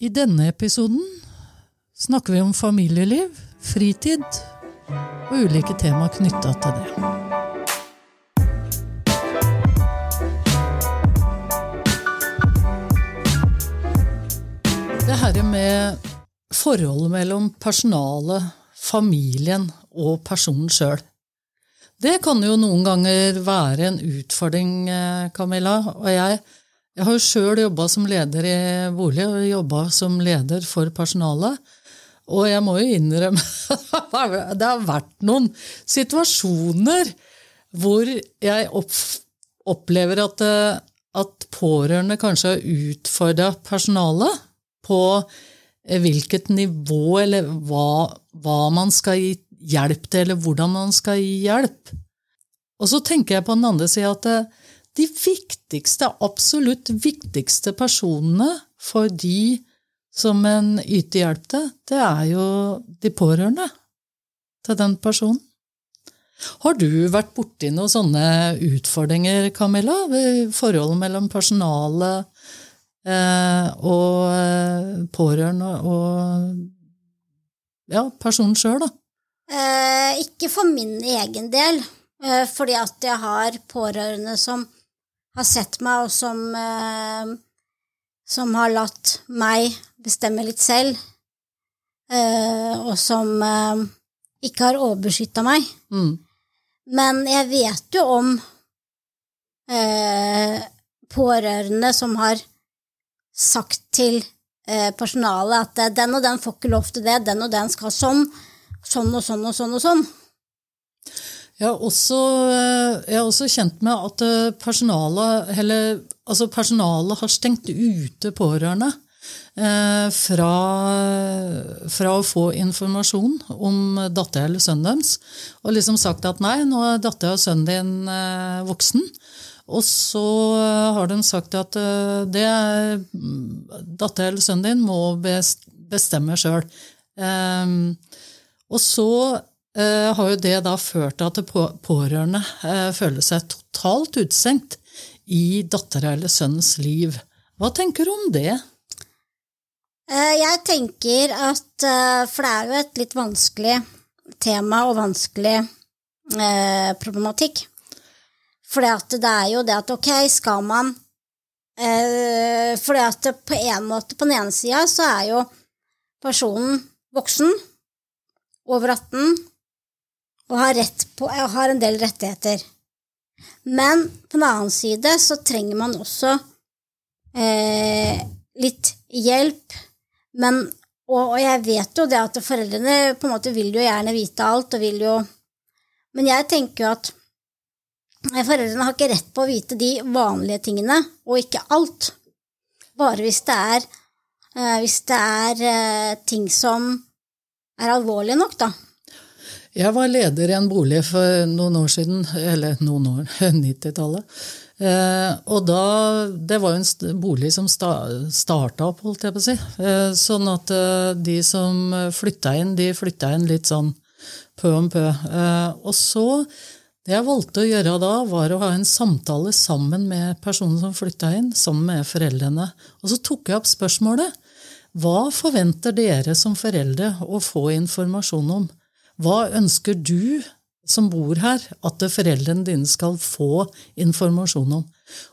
I denne episoden snakker vi om familieliv, fritid og ulike tema knytta til det. Det her med forholdet mellom personalet, familien og personen sjøl. Det kan jo noen ganger være en utfordring, eh, Camilla. Og jeg, jeg har jo sjøl jobba som leder i bolig, og jobba som leder for personalet. Og jeg må jo innrømme det har vært noen situasjoner hvor jeg opplever at, eh, at pårørende kanskje har utfordra personalet på eh, hvilket nivå eller hva, hva man skal gi hjelp til, eller hvordan man skal gi hjelp. Og så tenker jeg på den andre sida at eh, de viktigste, absolutt viktigste personene for de som en yter hjelp til, det er jo de pårørende til den personen. Har du vært borti noen sånne utfordringer, Camilla, ved forholdet mellom personalet eh, og eh, pårørende og ja, personen sjøl, da? Eh, ikke for min egen del, eh, fordi at jeg har pårørende som har sett meg, og som, eh, som har latt meg bestemme litt selv, eh, og som eh, ikke har overbeskytta meg. Mm. Men jeg vet jo om eh, pårørende som har sagt til personalet at den og den får ikke lov til det, den og den skal sånn, sånn og sånn og sånn og sånn. Jeg har også, jeg har også kjent med at personalet, eller, altså personalet har stengt ute pårørende eh, fra, fra, å få informasjon om datter eller sønnen deres. Og liksom sagt at nei, nå er datter og sønnen din eh, voksen. Og så har de sagt at eh, det er, datter eller sønnen din må bestemme sjøl. Og så uh, har jo det da ført til at pårørende eh, føler seg totalt utestengt i datter eller sønnens liv. Hva tenker du om det? Uh, jeg tenker at For det er jo et litt vanskelig tema og vanskelig problematikk. For det er jo det at ok, skal man eh, For på en måte, på den ene sida, så er jo personen voksen, over 18, og har, på, har en del rettigheter. Men på den annen side så trenger man også eh, litt hjelp. Men, og, og, jeg vet jo det at foreldrene på en måte vil jo gjerne vite alt, og vil jo Men jeg tenker jo at Foreldrene har ikke rett på å vite de vanlige tingene, og ikke alt. Bare hvis det er, eh, hvis det er eh, ting som er alvorlige nok, da. Jeg var leder i en bolig for noen år siden, eller noen år, 90-tallet. Eh, og da, Det var jo en bolig som sta, starta opp, holdt jeg på å si. Eh, sånn at eh, de som flytta inn, de flytta inn litt sånn pø om pø. Eh, og så det jeg valgte å gjøre da, var å ha en samtale sammen med personen som flytta inn, sammen med foreldrene. Og så tok jeg opp spørsmålet hva forventer dere som foreldre å få informasjon om? Hva ønsker du som bor her, at foreldrene dine skal få informasjon om?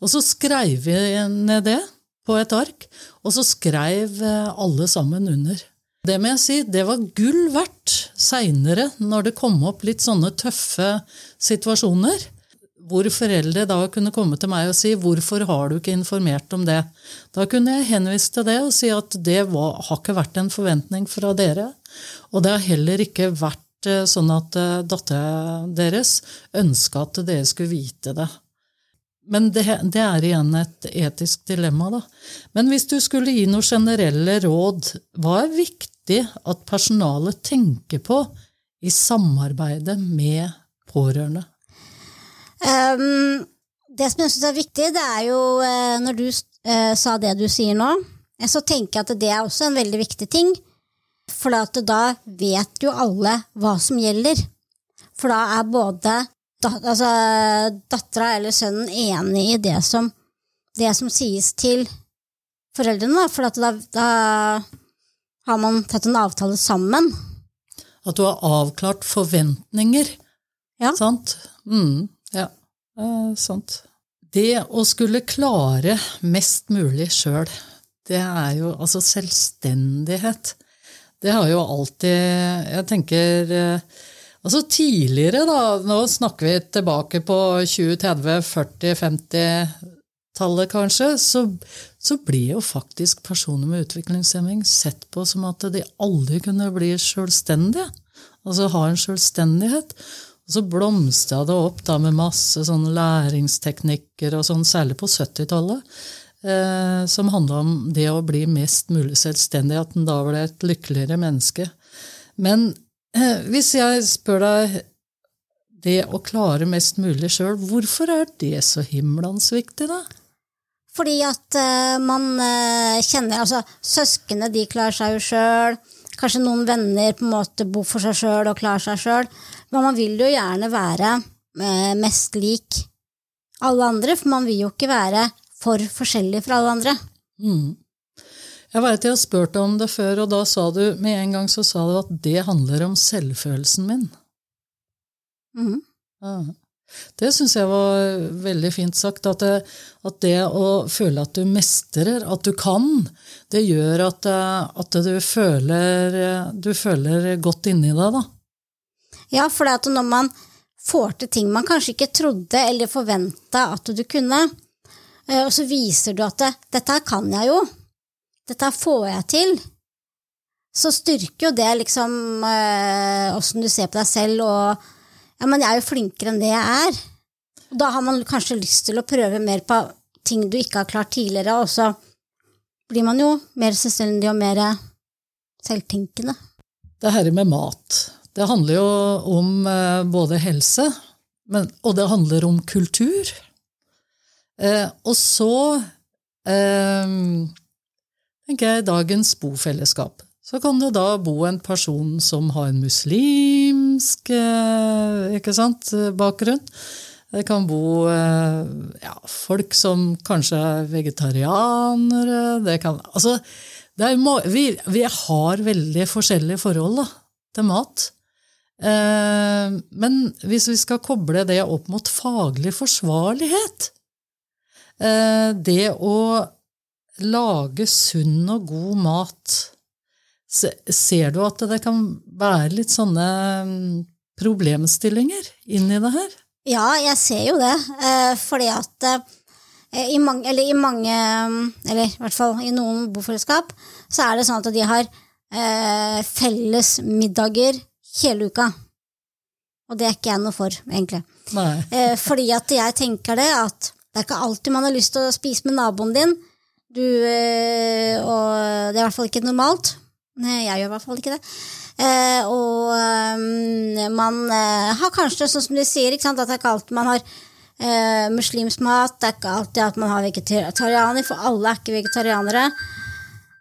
Og så skrev vi ned det på et ark, og så skrev alle sammen under. Det må jeg si, det var gull verdt seinere, når det kom opp litt sånne tøffe situasjoner. Hvor foreldre da kunne komme til meg og si 'hvorfor har du ikke informert om det'? Da kunne jeg henvise til det og si at det var, har ikke vært en forventning fra dere. Og det har heller ikke vært eh, sånn at eh, dattera deres ønska at dere skulle vite det. Men det, det, er igjen et etisk dilemma, da. Men hvis du skulle gi noen generelle råd, hva er viktig at personalet tenker på i samarbeidet med pårørende? Um, det som jeg syns er viktig, det er jo uh, når du uh, sa det du sier nå, så tenker jeg at det er også en veldig viktig ting. For da vet jo alle hva som gjelder. For da er både dat altså, dattera eller sønnen enig i det som, det som sies til foreldrene, for at da, da har man tatt en avtale sammen. At du har avklart forventninger. Ja. Sant? Mm, ja, eh, sant. Det å skulle klare mest mulig sjøl, det er jo altså selvstendighet. Det har jo alltid Jeg tenker eh, Altså tidligere, da, nå snakker vi tilbake på 20-, 30-, 40-, 50-tallet kanskje, så, så blir jo faktisk personer med utviklingshemming sett på som at de aldri kunne bli sjølstendige. Altså ha en sjølstendighet. Og så blomstra det opp da med masse sånne læringsteknikker, og sånn, særlig på 70-tallet, eh, som handla om det å bli mest mulig selvstendig, at en da ble et lykkeligere menneske. Men eh, hvis jeg spør deg det å klare mest mulig sjøl, hvorfor er det så himlans viktig, da? Fordi at eh, man eh, kjenner Altså, søsknene de klarer seg jo sjøl. Kanskje noen venner på en måte bor for seg sjøl og klarer seg sjøl. Men man vil jo gjerne være eh, mest lik alle andre, for man vil jo ikke være for forskjellig fra alle andre. Mm. Jeg veit jeg har spurt deg om det før, og da sa du med en gang så sa du at det handler om selvfølelsen min. Mm. Ja. Det syns jeg var veldig fint sagt. At det, at det å føle at du mestrer, at du kan, det gjør at, eh, at du, føler, du føler godt inni deg, da. Ja, for når man får til ting man kanskje ikke trodde eller forventa at du kunne, eh, og så viser du at det, 'dette kan jeg jo', 'dette får jeg til', så styrker jo det liksom eh, åssen du ser på deg selv, og ja, men jeg er jo flinkere enn det jeg er. Og da har man kanskje lyst til å prøve mer på ting du ikke har klart tidligere, og så blir man jo mer selvstendig og mer selvtenkende. Det her med mat. Det handler jo om eh, både helse, men, og det handler om kultur. Eh, og så eh, tenker jeg dagens bofellesskap. Så kan det da bo en person som har en muslimsk eh, ikke sant, bakgrunn. Det kan bo eh, ja, folk som kanskje er vegetarianere. Det kan, altså, det er, vi, vi har veldig forskjellige forhold da, til mat. Eh, men hvis vi skal koble det opp mot faglig forsvarlighet Det å lage sunn og god mat se- Ser du at det kan være litt sånne mm, problemstillinger inni det her? Ja, jeg ser jo det, eh, fordi at eh, i mange, eller i mange, eller i hvert fall i noen bofellesskap, så er det sånn at de har eh, felles middager hele uka. Og det er ikke jeg noe for, egentlig. Eh, fordi at jeg tenker det at det er ikke alltid man har lyst til å spise med naboen din, du, eh, og det er i hvert fall ikke normalt. Nei, jeg gjør i hvert fall ikke det. Eh, og eh, man eh, har kanskje, sånn som de sier, ikke at det er ikke alltid man har eh, muslimsk mat, det er ikke alltid at man har vegetarianer, for alle er ikke vegetarianere.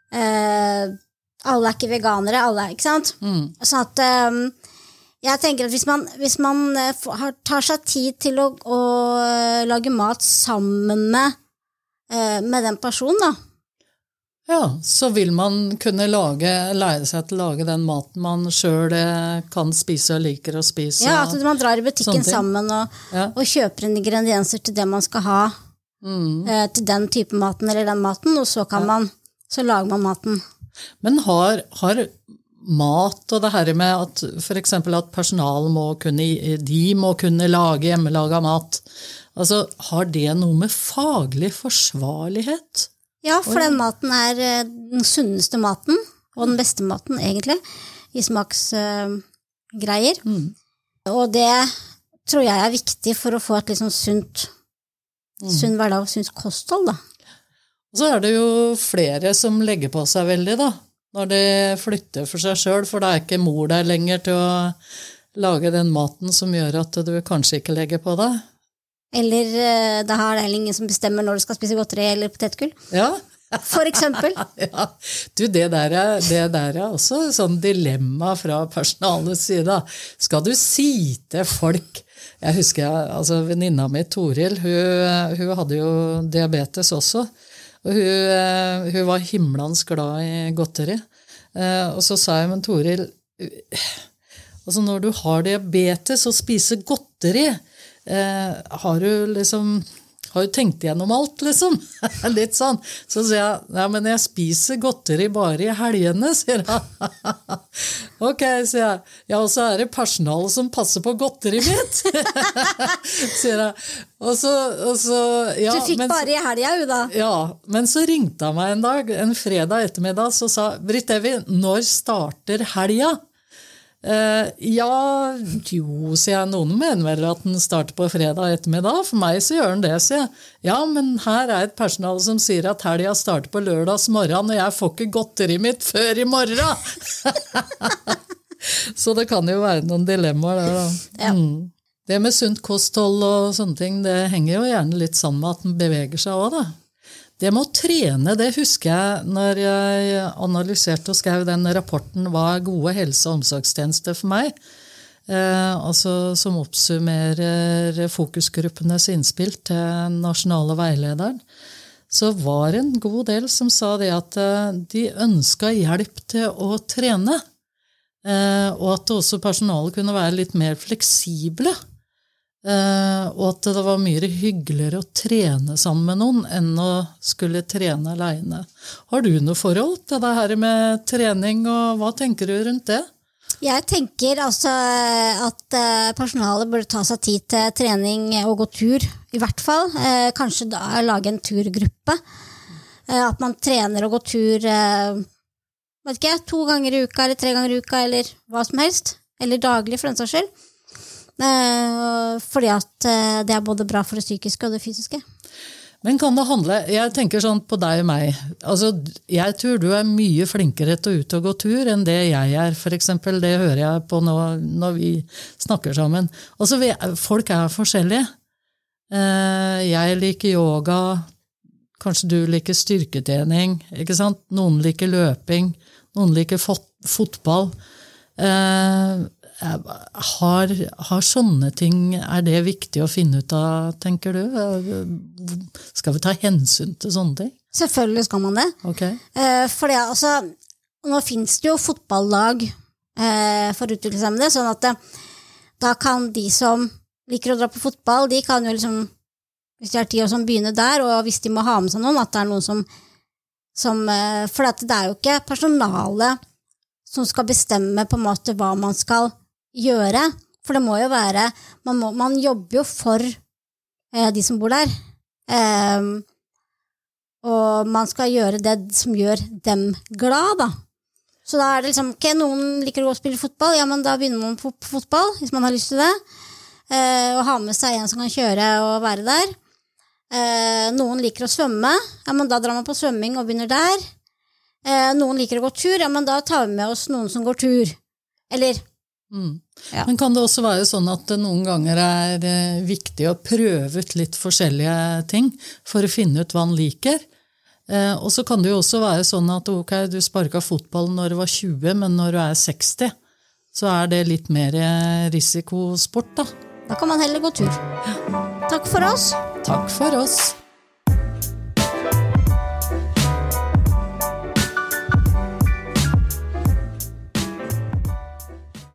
Alle er ikke veganere, alle ikke sant? Mm. Sånn at jeg tenker at hvis man, hvis man tar seg tid til å, å lage mat sammen med, eh, med den personen, da, Ja, så vil man kunne lage, lære seg til å lage den maten man sjøl kan spise og liker å spise. Ja, at man drar i butikken sammen og, Ja. og kjøper ingredienser til det man skal ha Mm. eh, til den type maten eller den maten, og så kan man så lager man maten. Men har, har mat og det her med at f.eks. at personal må kunne, de må kunne lage hjemmelaga mat, altså har det noe med faglig forsvarlighet Ja, for den maten er eh, den sunneste maten, og den beste maten, egentlig, i smaksgreier. Mm. Og det tror jeg er viktig for å få et liksom sunt, mm. sunn hverdag og sunt kosthold, da. Så er det jo flere som legger på seg veldig, da, når de flytter for seg sjøl, for det er ikke mor der lenger til å lage den maten som gjør at du kanskje ikke legger på deg. Eller da det har det heller ingen som bestemmer når du skal spise godteri eller potetgull. Ja, For eksempel. ja. Du, det der, er, det der er også sånn dilemma fra personalets side. Skal du si til folk Jeg husker altså venninna mi Toril, hun, hun hadde jo diabetes også. Og hun, eh, hun var himlans glad i godteri. Eh, og så sa jeg, men Toril altså Når du har diabetes og spiser godteri, har du liksom har jo tenkt igjennom alt, liksom. Litt sånn. Så sier jeg ja, men jeg spiser godteri bare i helgene, sier jeg. ok, sier jeg. Ja, og så er det personalet som passer på godteriet mitt, sier jeg. Og så, og så ja, Du fikk men, bare i helga, hun, da? Ja. Men så ringte han meg en dag, en fredag ettermiddag, så sa Britt Evy, når starter helga? Uh, ja Jo, sier jeg. Noen mener vel at den starter på fredag ettermiddag. For meg så gjør den det, sier jeg. Ja, men her er et personale som sier at helga starter på lørdags morgen, og jeg får ikke godteriet mitt før i morgen! så det kan jo være noen dilemmaer der, da. Mm. Det med sunt kosthold og sånne ting, det henger jo gjerne litt sammen med at den beveger seg òg, da. Det med å trene, det husker jeg når jeg analyserte og skrev den rapporten 'Hva er gode helse- og omsorgstjenester for meg?' Eh, altså Som oppsummerer fokusgruppenes innspill til den nasjonale veilederen. Så var det en god del som sa det at eh, de ønska hjelp til å trene. Eh, og at også personalet kunne være litt mer fleksible. Uh, og at det var mye hyggeligere å trene sammen med noen enn å skulle trene aleine. Har du noe forhold til det her med trening, og hva tenker du rundt det? Jeg tenker altså at uh, personalet burde ta seg tid til trening og gå tur, i hvert fall. Uh, kanskje da lage en turgruppe. at man trener og går tur vet ikke, to ganger i uka eller tre ganger i uka, eller hva som helst. Eller daglig, for den saks skyld. Eh, fordi at eh, det er både bra for det psykiske og det fysiske. Men kan det handle Jeg tenker sånn på deg og meg. Altså, jeg tror du er mye flinkere til å ut og gå tur enn det jeg er, f.eks. Det hører jeg på nå, når vi snakker sammen. Altså, folk er forskjellige. Eh, jeg liker yoga. Kanskje du liker styrketrening. ikke sant? Noen liker løping. Noen liker fotball. Har, har, sånne ting Er det viktig å finne ut av, tenker du? Skal vi ta hensyn til sånne ting? Selvfølgelig skal man det. Okay. Eh, for det, altså, nå fins det jo fotballag eh, for utviklingshemmede, sånn at eh, da kan de som liker å dra på fotball, de kan jo liksom, hvis de har tid, som begynne der, og hvis de må ha med seg noen, at det er noen som, som For det er jo ikke personalet som skal bestemme på en måte hva man skal gjøre. For det må jo være Man, må, man jobber jo for eh, de som bor der. Eh, og man skal gjøre det som gjør dem glad, da. Så da er det liksom Ok, noen liker å spille fotball, ja, men da begynner man på, fotball, hvis man har lyst til det. Eh, og ha med seg en som kan kjøre og være der. Eh, noen liker å svømme, ja, men da drar man på svømming og begynner der. Eh, noen liker å gå tur, ja, men da tar vi med oss noen som går tur. Eller Mm. Ja. Men kan det også være sånn at det noen ganger er eh, viktig å prøve ut litt forskjellige ting for å finne ut hva han liker? Eh, og så kan det jo også være sånn at ok, du sparka fotball når du var 20, men når du er 60, så er det litt mer eh, risikosport, da. Da kan man heller gå tur. Takk for oss. Takk for oss.